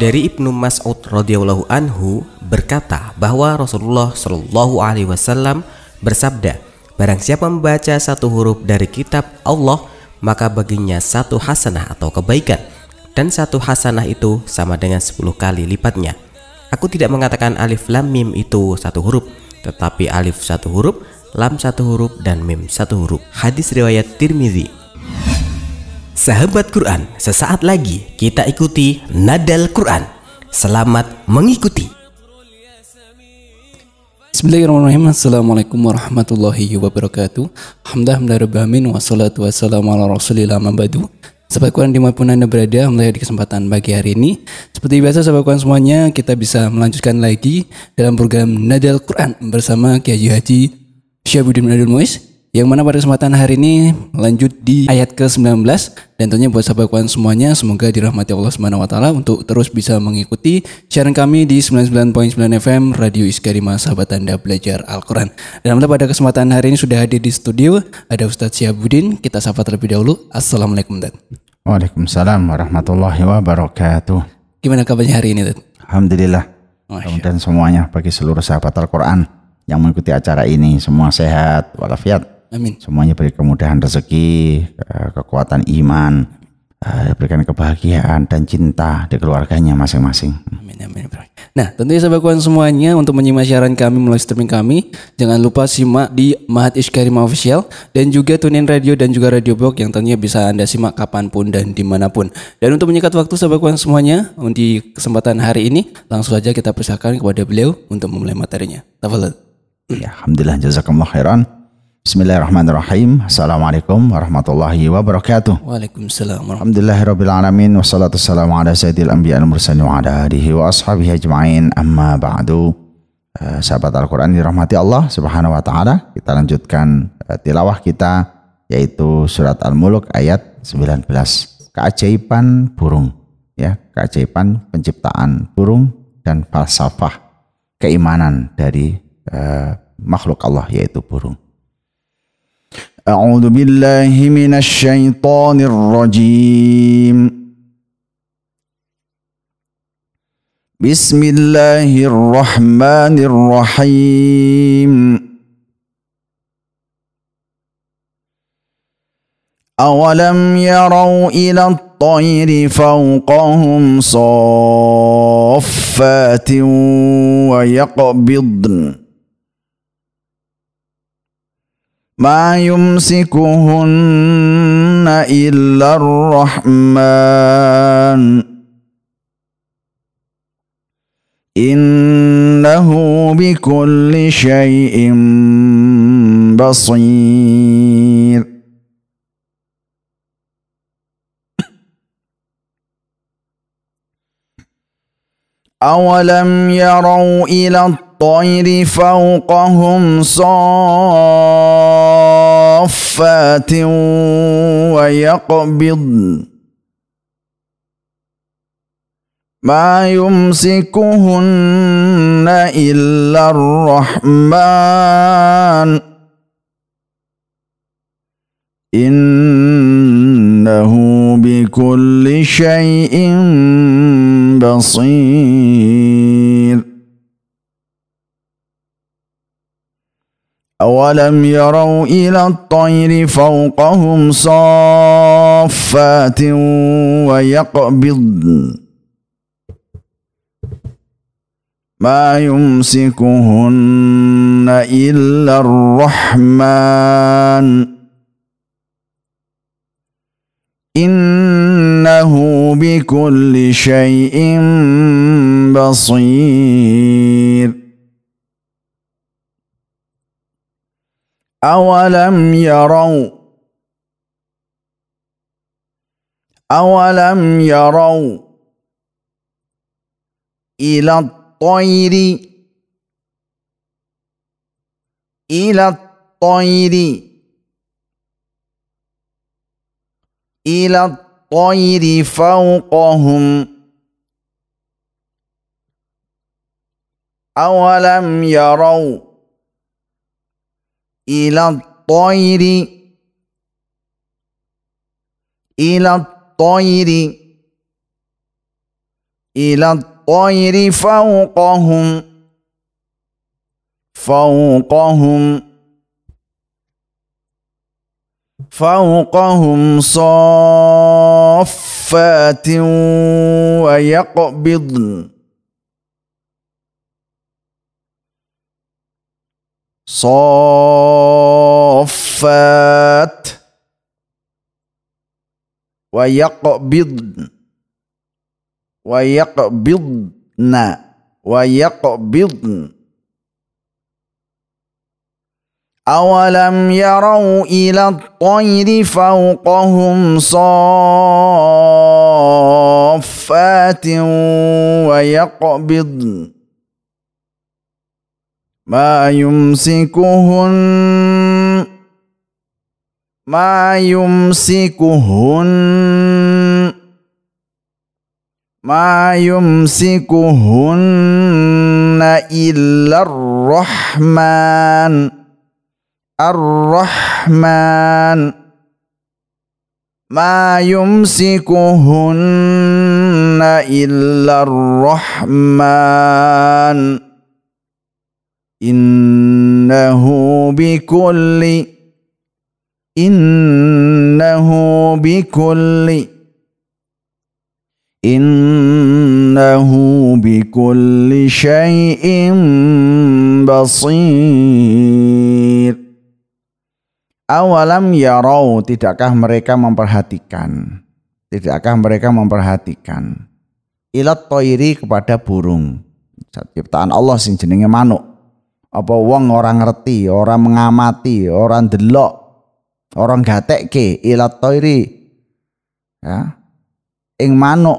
Dari Ibnu Mas'ud radhiyallahu anhu berkata bahwa Rasulullah shallallahu alaihi wasallam bersabda, barang siapa membaca satu huruf dari kitab Allah, maka baginya satu hasanah atau kebaikan dan satu hasanah itu sama dengan sepuluh kali lipatnya. Aku tidak mengatakan alif lam mim itu satu huruf, tetapi alif satu huruf, lam satu huruf dan mim satu huruf. Hadis riwayat Tirmidzi. Sahabat Quran, sesaat lagi kita ikuti Nadal Quran. Selamat mengikuti. Bismillahirrahmanirrahim. Assalamualaikum warahmatullahi wabarakatuh. Hamdah Wassalamualaikum wassalatu wassalamu ala rasulillah mabadu. Sahabat Quran dimanapun Anda berada mulai di kesempatan pagi hari ini Seperti biasa sahabat Quran semuanya kita bisa melanjutkan lagi dalam program Nadal Quran bersama Kiai Haji Syabudin Nadal Muiz yang mana pada kesempatan hari ini lanjut di ayat ke-19 dan tentunya buat sahabat kawan semuanya semoga dirahmati Allah Subhanahu wa taala untuk terus bisa mengikuti siaran kami di 99.9 FM Radio Iskarima sahabat Anda belajar Al-Qur'an. Dan pada kesempatan hari ini sudah hadir di studio ada Ustadz Syabudin, kita sapa terlebih dahulu. Assalamualaikum Dan. Waalaikumsalam warahmatullahi wabarakatuh. Gimana kabarnya hari ini, Dan? Alhamdulillah. Dan semuanya bagi seluruh sahabat Al-Qur'an yang mengikuti acara ini semua sehat walafiat Amin. Semuanya beri kemudahan rezeki, eh, kekuatan iman, eh, berikan kebahagiaan dan cinta di keluarganya masing-masing. Amin amin. Nah, tentunya sahabatkuan semuanya untuk menyimak siaran kami melalui streaming kami, jangan lupa simak di Mahat Iskarim Official dan juga tunin radio dan juga radio blog yang tentunya bisa Anda simak kapanpun dan dimanapun. Dan untuk menyekat waktu sahabatkuan semuanya, untuk kesempatan hari ini langsung saja kita persilakan kepada beliau untuk memulai materinya. Tafadhol. Ya, alhamdulillah jazakumullah khairan. Bismillahirrahmanirrahim. Assalamualaikum warahmatullahi wabarakatuh. Waalaikumsalam. Alhamdulillahirrahmanirrahim. wassalatu wassalamu ala sayyidil anbiya al mursalin wa ala alihi wa ashabihi ajmain. Amma ba'du. Eh, sahabat Al-Qur'an dirahmati Allah Subhanahu wa taala, kita lanjutkan eh, tilawah kita yaitu surat Al-Muluk ayat 19. Keajaiban burung ya, keajaiban penciptaan burung dan falsafah keimanan dari eh, makhluk Allah yaitu burung. أعوذ بالله من الشيطان الرجيم بسم الله الرحمن الرحيم أولم يروا إلى الطير فوقهم صافات ويقبضن ما يمسكهن الا الرحمن انه بكل شيء بصير اولم يروا الى الطير فوقهم صار صافات ويقبض ما يمسكهن الا الرحمن انه بكل شيء بصير اولم يروا الى الطير فوقهم صافات ويقبضن ما يمسكهن الا الرحمن انه بكل شيء بصير أولم يروا أولم يروا إلى الطير إلى الطير إلى الطير فوقهم أولم يروا إلى الطير إلى الطير إلى الطير فوقهم فوقهم فوقهم صافات ويقبضن صافات ويقبضن ويقبضن ويقبضن أولم يروا إلى الطير فوقهم صافات ويقبضن ما يمسكهن ما يمسكهن ما يمسكهن إلا الرحمن الرحمن ما يمسكهن إلا الرحمن إنه بكل إنه بكل إنه بكل شيء بصير أولم يروا tidakkah mereka memperhatikan tidakkah mereka memperhatikan ilat toiri kepada burung ciptaan Allah sing jenenge manuk apa wong orang ngerti, orang mengamati, orang delok, orang gatekke ilat toiri. Ya. Ing manuk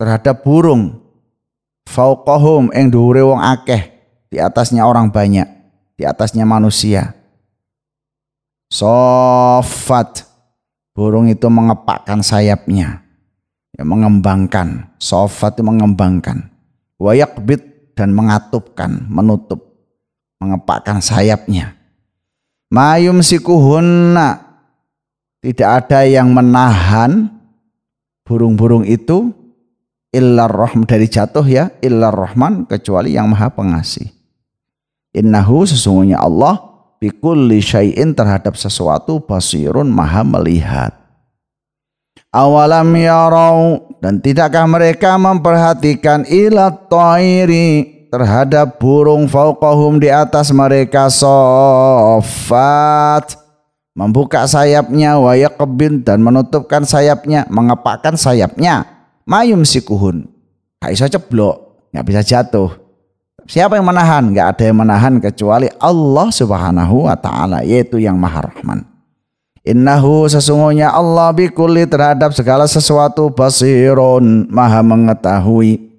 terhadap burung faukohum ing dhuwure wong akeh, di atasnya orang banyak, di atasnya manusia. Sofat burung itu mengepakkan sayapnya, ya, mengembangkan. Sofat itu mengembangkan. Wayak bit dan mengatupkan, menutup, mengepakkan sayapnya. Mayum sikuhunna tidak ada yang menahan burung-burung itu illar rahm dari jatuh ya illar rohman kecuali yang maha pengasih. Innahu sesungguhnya Allah bikulli syai'in terhadap sesuatu basirun maha melihat. Awalam yarau dan tidakkah mereka memperhatikan ilat toiri terhadap burung faukohum di atas mereka sofat membuka sayapnya wayak kebin dan menutupkan sayapnya mengepakkan sayapnya mayum sikuhun gak bisa ceblok gak bisa jatuh siapa yang menahan gak ada yang menahan kecuali Allah subhanahu wa ta'ala yaitu yang maha rahman Innahu sesungguhnya Allah bikuli terhadap segala sesuatu basirun maha mengetahui.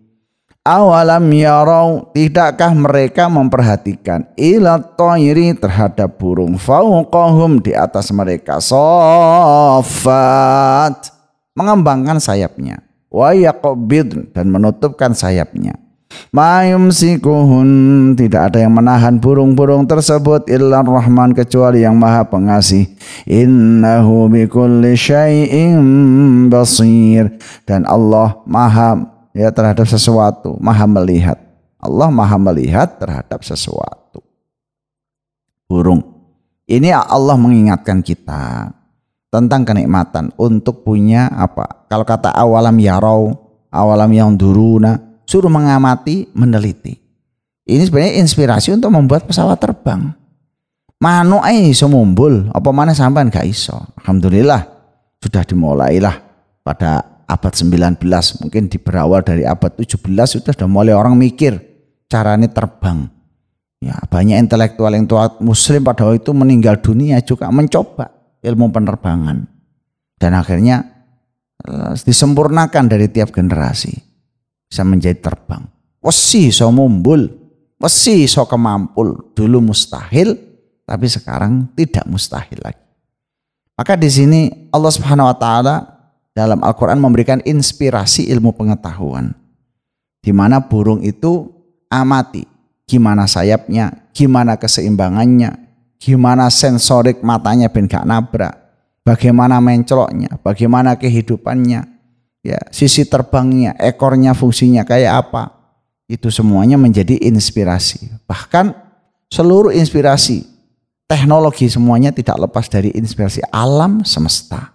Awalam yarau tidakkah mereka memperhatikan ila toiri terhadap burung fauqahum di atas mereka sofat mengembangkan sayapnya wa dan menutupkan sayapnya sikuhun tidak ada yang menahan burung-burung tersebut ilah rahman kecuali yang maha pengasih. Innahu bikulli syai'in basir. Dan Allah maha ya terhadap sesuatu, maha melihat. Allah maha melihat terhadap sesuatu. Burung. Ini Allah mengingatkan kita tentang kenikmatan untuk punya apa? Kalau kata awalam yarau, awalam yang duruna, suruh mengamati, meneliti. Ini sebenarnya inspirasi untuk membuat pesawat terbang. Mano eh iso mumbul, apa mana sampean gak iso. Alhamdulillah sudah dimulailah pada abad 19 mungkin di berawal dari abad 17 sudah sudah mulai orang mikir caranya terbang. Ya, banyak intelektual yang tua muslim pada waktu itu meninggal dunia juga mencoba ilmu penerbangan. Dan akhirnya eh, disempurnakan dari tiap generasi bisa menjadi terbang. Wesi so mumbul, wesi so kemampul. Dulu mustahil, tapi sekarang tidak mustahil lagi. Maka di sini Allah Subhanahu wa taala dalam Al-Qur'an memberikan inspirasi ilmu pengetahuan. Di mana burung itu amati gimana sayapnya, gimana keseimbangannya, gimana sensorik matanya ben gak nabrak, bagaimana mencoloknya, bagaimana kehidupannya, ya sisi terbangnya, ekornya, fungsinya kayak apa. Itu semuanya menjadi inspirasi. Bahkan seluruh inspirasi, teknologi semuanya tidak lepas dari inspirasi alam semesta.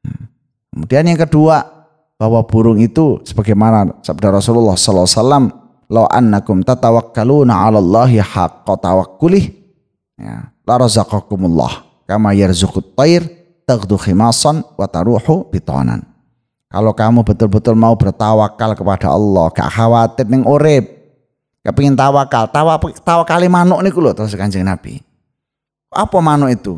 Hmm. Kemudian yang kedua, bahwa burung itu sebagaimana sabda Rasulullah sallallahu alaihi wasallam, Lo annakum 'ala Allahi haqqa tawakkulih." Ya, la razaqakumullah kama yarzuqut tair taghdu khimasan wa taruhu bitanan kalau kamu betul-betul mau bertawakal kepada Allah, gak khawatir ning urip. pengin tawakal, tawa kali manuk niku lho terus Kanjeng Nabi. Apa manuk itu?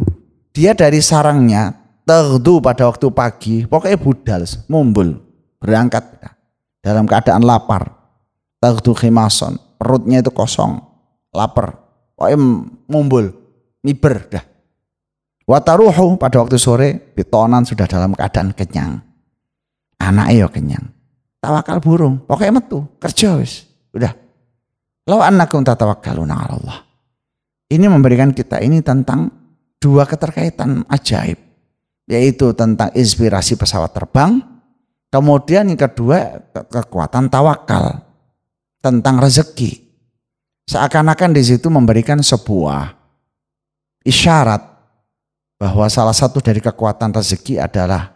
Dia dari sarangnya terdu pada waktu pagi, pokoknya budal, mumbul, berangkat dalam keadaan lapar. Terdu khimason, perutnya itu kosong, lapar, pokoknya mumbul, miber dah. Wataruhu pada waktu sore, bitonan sudah dalam keadaan kenyang anak yo ya kenyang tawakal burung pokoknya metu kerja wis udah law anak tatawakkaluna tawakal Allah ini memberikan kita ini tentang dua keterkaitan ajaib yaitu tentang inspirasi pesawat terbang kemudian yang kedua kekuatan tawakal tentang rezeki seakan-akan di situ memberikan sebuah isyarat bahwa salah satu dari kekuatan rezeki adalah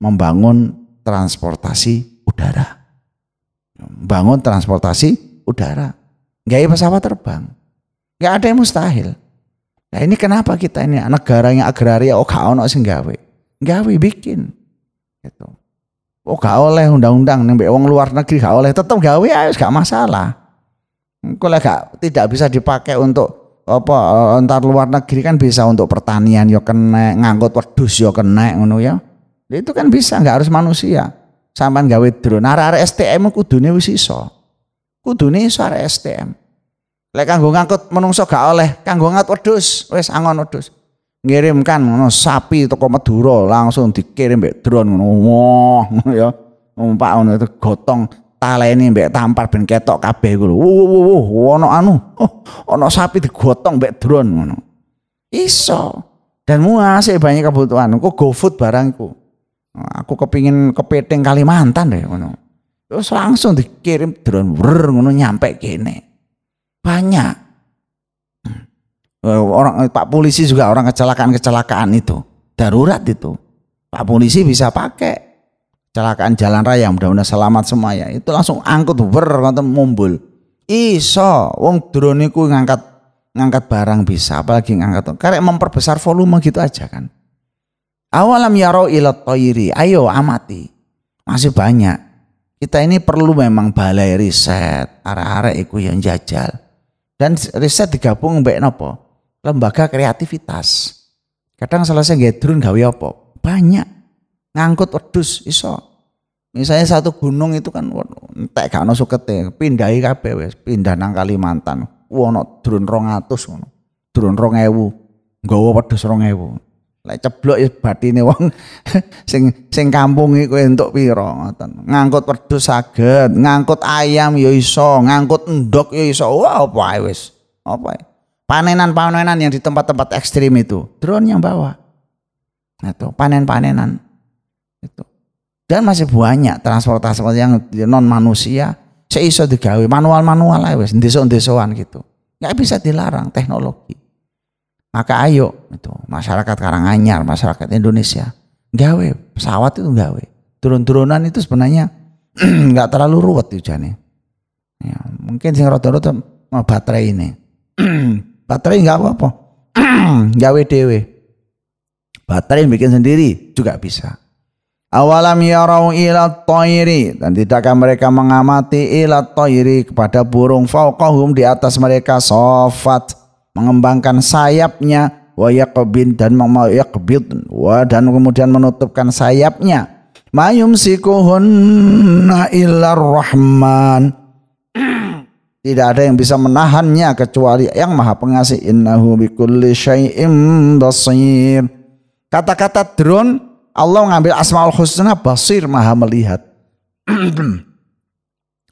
membangun transportasi udara. Bangun transportasi udara. Gaya pesawat terbang. Gak ada yang mustahil. Nah ini kenapa kita ini negara yang agraria oh gak ono sih gawe. Gawe bikin. Gitu. Oh gak oleh undang-undang nembek uang luar negeri gak oleh tetap gawe ayo gak masalah. Kalau gak tidak bisa dipakai untuk apa eh, entar luar negeri kan bisa untuk pertanian yo kena, ngangkut wedhus yo kena ngono ya. Itu kan bisa, nggak harus manusia. Sampan gawe drone, arek STM dunia wis iso. dunia iso arek STM. Lek kanggo ngangkut menungso gak oleh, kanggo ngangkut odus, wes angon wedhus. Ngirimkan ngono sapi toko maduro langsung dikirim mbek drone ngono. Wah, ya. Numpak ngono itu gotong taleni mbek tampar ben ketok kabeh wo wo Ono anu, oh, ono sapi digotong mbek drone ngono. Iso. Dan muasih banyak kebutuhan. Kok GoFood barangku. Aku kepingin kepiting Kalimantan deh ngono. Terus langsung dikirim drone wer ngono nyampe kene. Banyak. Eh, orang eh, Pak polisi juga orang kecelakaan-kecelakaan itu. Darurat itu. Pak polisi bisa pakai kecelakaan jalan raya mudah-mudahan selamat semua ya itu langsung angkut ber nonton mumbul iso wong drone ngangkat ngangkat barang bisa apalagi ngangkat karek memperbesar volume gitu aja kan Awalam yaro ilat toiri. Ayo amati. Masih banyak. Kita ini perlu memang balai riset. Arah-arah iku yang jajal. Dan riset digabung mbak nopo. Lembaga kreativitas. Kadang selesai gedrun gawe apa? Banyak. Ngangkut wedus iso. Misalnya satu gunung itu kan entek gak ono sukete, pindahi kabeh wis, pindah nang Kalimantan. Ku ono drone 200 ngono. Drone 2000. Nggawa wedhus 2000. Lek ceblok ya batine wong sing sing kampung iki kowe entuk pira ngoten. Ngangkut wedhus saged, ngangkut ayam ya iso, ngangkut endok ya iso. Wah, apa ae wis. Apa Panenan-panenan yang di tempat-tempat ekstrim itu, drone yang bawa. Nah, tuh, panen-panenan itu. Dan masih banyak transportasi yang non manusia seiso digawe manual-manual ae wis, desa-desaan gitu. nggak bisa dilarang teknologi. Maka ayo itu masyarakat Karanganyar, masyarakat Indonesia gawe pesawat itu gawe turun-turunan itu sebenarnya nggak terlalu ruwet hujannya. Ya, mungkin sing rotor mau baterai ini. baterai nggak apa-apa. gawe dewe. Baterai bikin sendiri juga bisa. Awalam yarau ila toiri dan tidakkah mereka mengamati ila toiri kepada burung fauqahum di atas mereka sofat mengembangkan sayapnya wa yaqbid dan yaqbid wa dan kemudian menutupkan sayapnya mayum sikuhunna illar rahman tidak ada yang bisa menahannya kecuali yang maha pengasih innahu bikulli syai'im basir kata-kata drone Allah mengambil asmaul husna basir maha melihat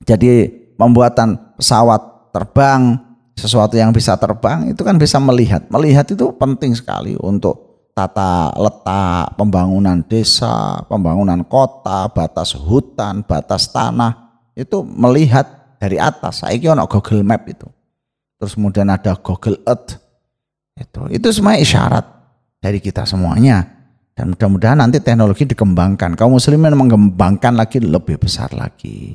jadi pembuatan pesawat terbang sesuatu yang bisa terbang itu kan bisa melihat. Melihat itu penting sekali untuk tata letak pembangunan desa, pembangunan kota, batas hutan, batas tanah itu melihat dari atas. Saiki ono Google Map itu. Terus kemudian ada Google Earth. Itu itu semua isyarat dari kita semuanya. Dan mudah-mudahan nanti teknologi dikembangkan. Kaum muslimin mengembangkan lagi lebih besar lagi.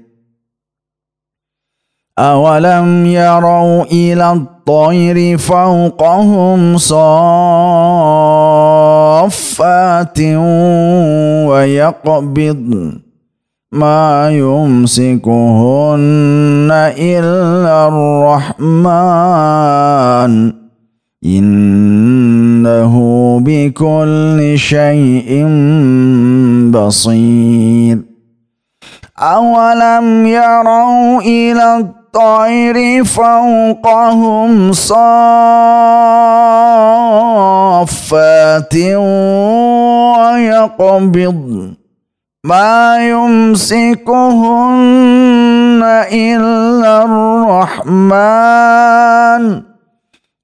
أولم يروا إلى الطير فوقهم صافات ويقبض ما يمسكهن إلا الرحمن إنه بكل شيء بصير أولم يروا إلى الطير الطير فوقهم صافات ويقبض ما يمسكهن إلا الرحمن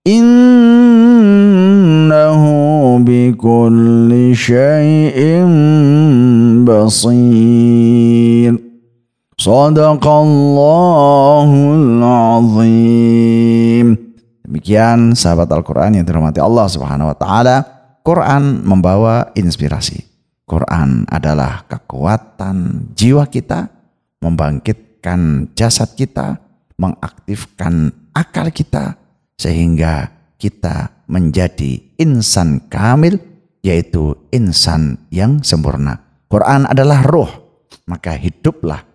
إنه بكل شيء بصير صدق Azim. Demikian sahabat Al-Quran yang dirahmati Allah Subhanahu wa Ta'ala. Quran membawa inspirasi. Quran adalah kekuatan jiwa kita, membangkitkan jasad kita, mengaktifkan akal kita, sehingga kita menjadi insan kamil, yaitu insan yang sempurna. Quran adalah ruh, maka hiduplah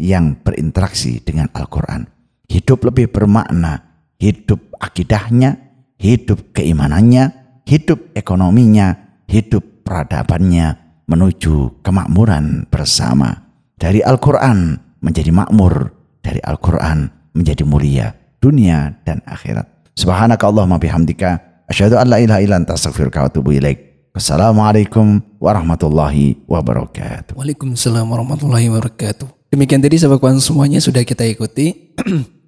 yang berinteraksi dengan Al-Quran. Hidup lebih bermakna, hidup akidahnya, hidup keimanannya, hidup ekonominya, hidup peradabannya menuju kemakmuran bersama. Dari Al-Quran menjadi makmur, dari Al-Quran menjadi mulia dunia dan akhirat. Subhanaka Allahumma bihamdika. Asyhadu an la ilaha ilan anta wa ilaik. Wassalamualaikum warahmatullahi wabarakatuh. Waalaikumsalam warahmatullahi wabarakatuh. Demikian tadi sahabat semuanya sudah kita ikuti.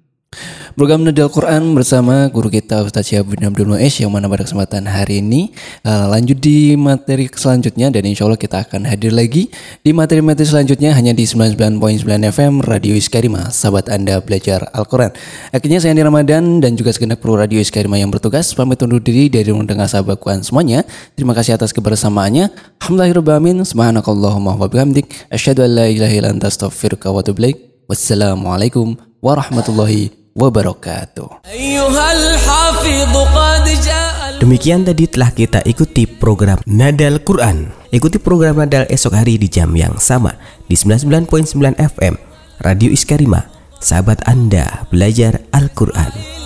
Program Nadal Quran bersama guru kita Ustaz Syahabudin Abdul Nuesh yang mana pada kesempatan hari ini uh, lanjut di materi selanjutnya dan insya Allah kita akan hadir lagi di materi-materi selanjutnya hanya di 99.9 FM Radio Iskarima, sahabat Anda belajar Al-Quran. Akhirnya saya Andi Ramadan dan juga segenap pro Radio Iskarima yang bertugas pamit undur diri dari ruang sahabat Quran semuanya. Terima kasih atas kebersamaannya. Alhamdulillahirrahmanirrahim. Subhanakallahumma wa Asyadu an la illa wa Wassalamualaikum warahmatullahi wabarakatuh wabarakatuh. Demikian tadi telah kita ikuti program Nadal Quran. Ikuti program Nadal esok hari di jam yang sama di 99.9 FM Radio Iskarima. Sahabat Anda belajar Al-Quran.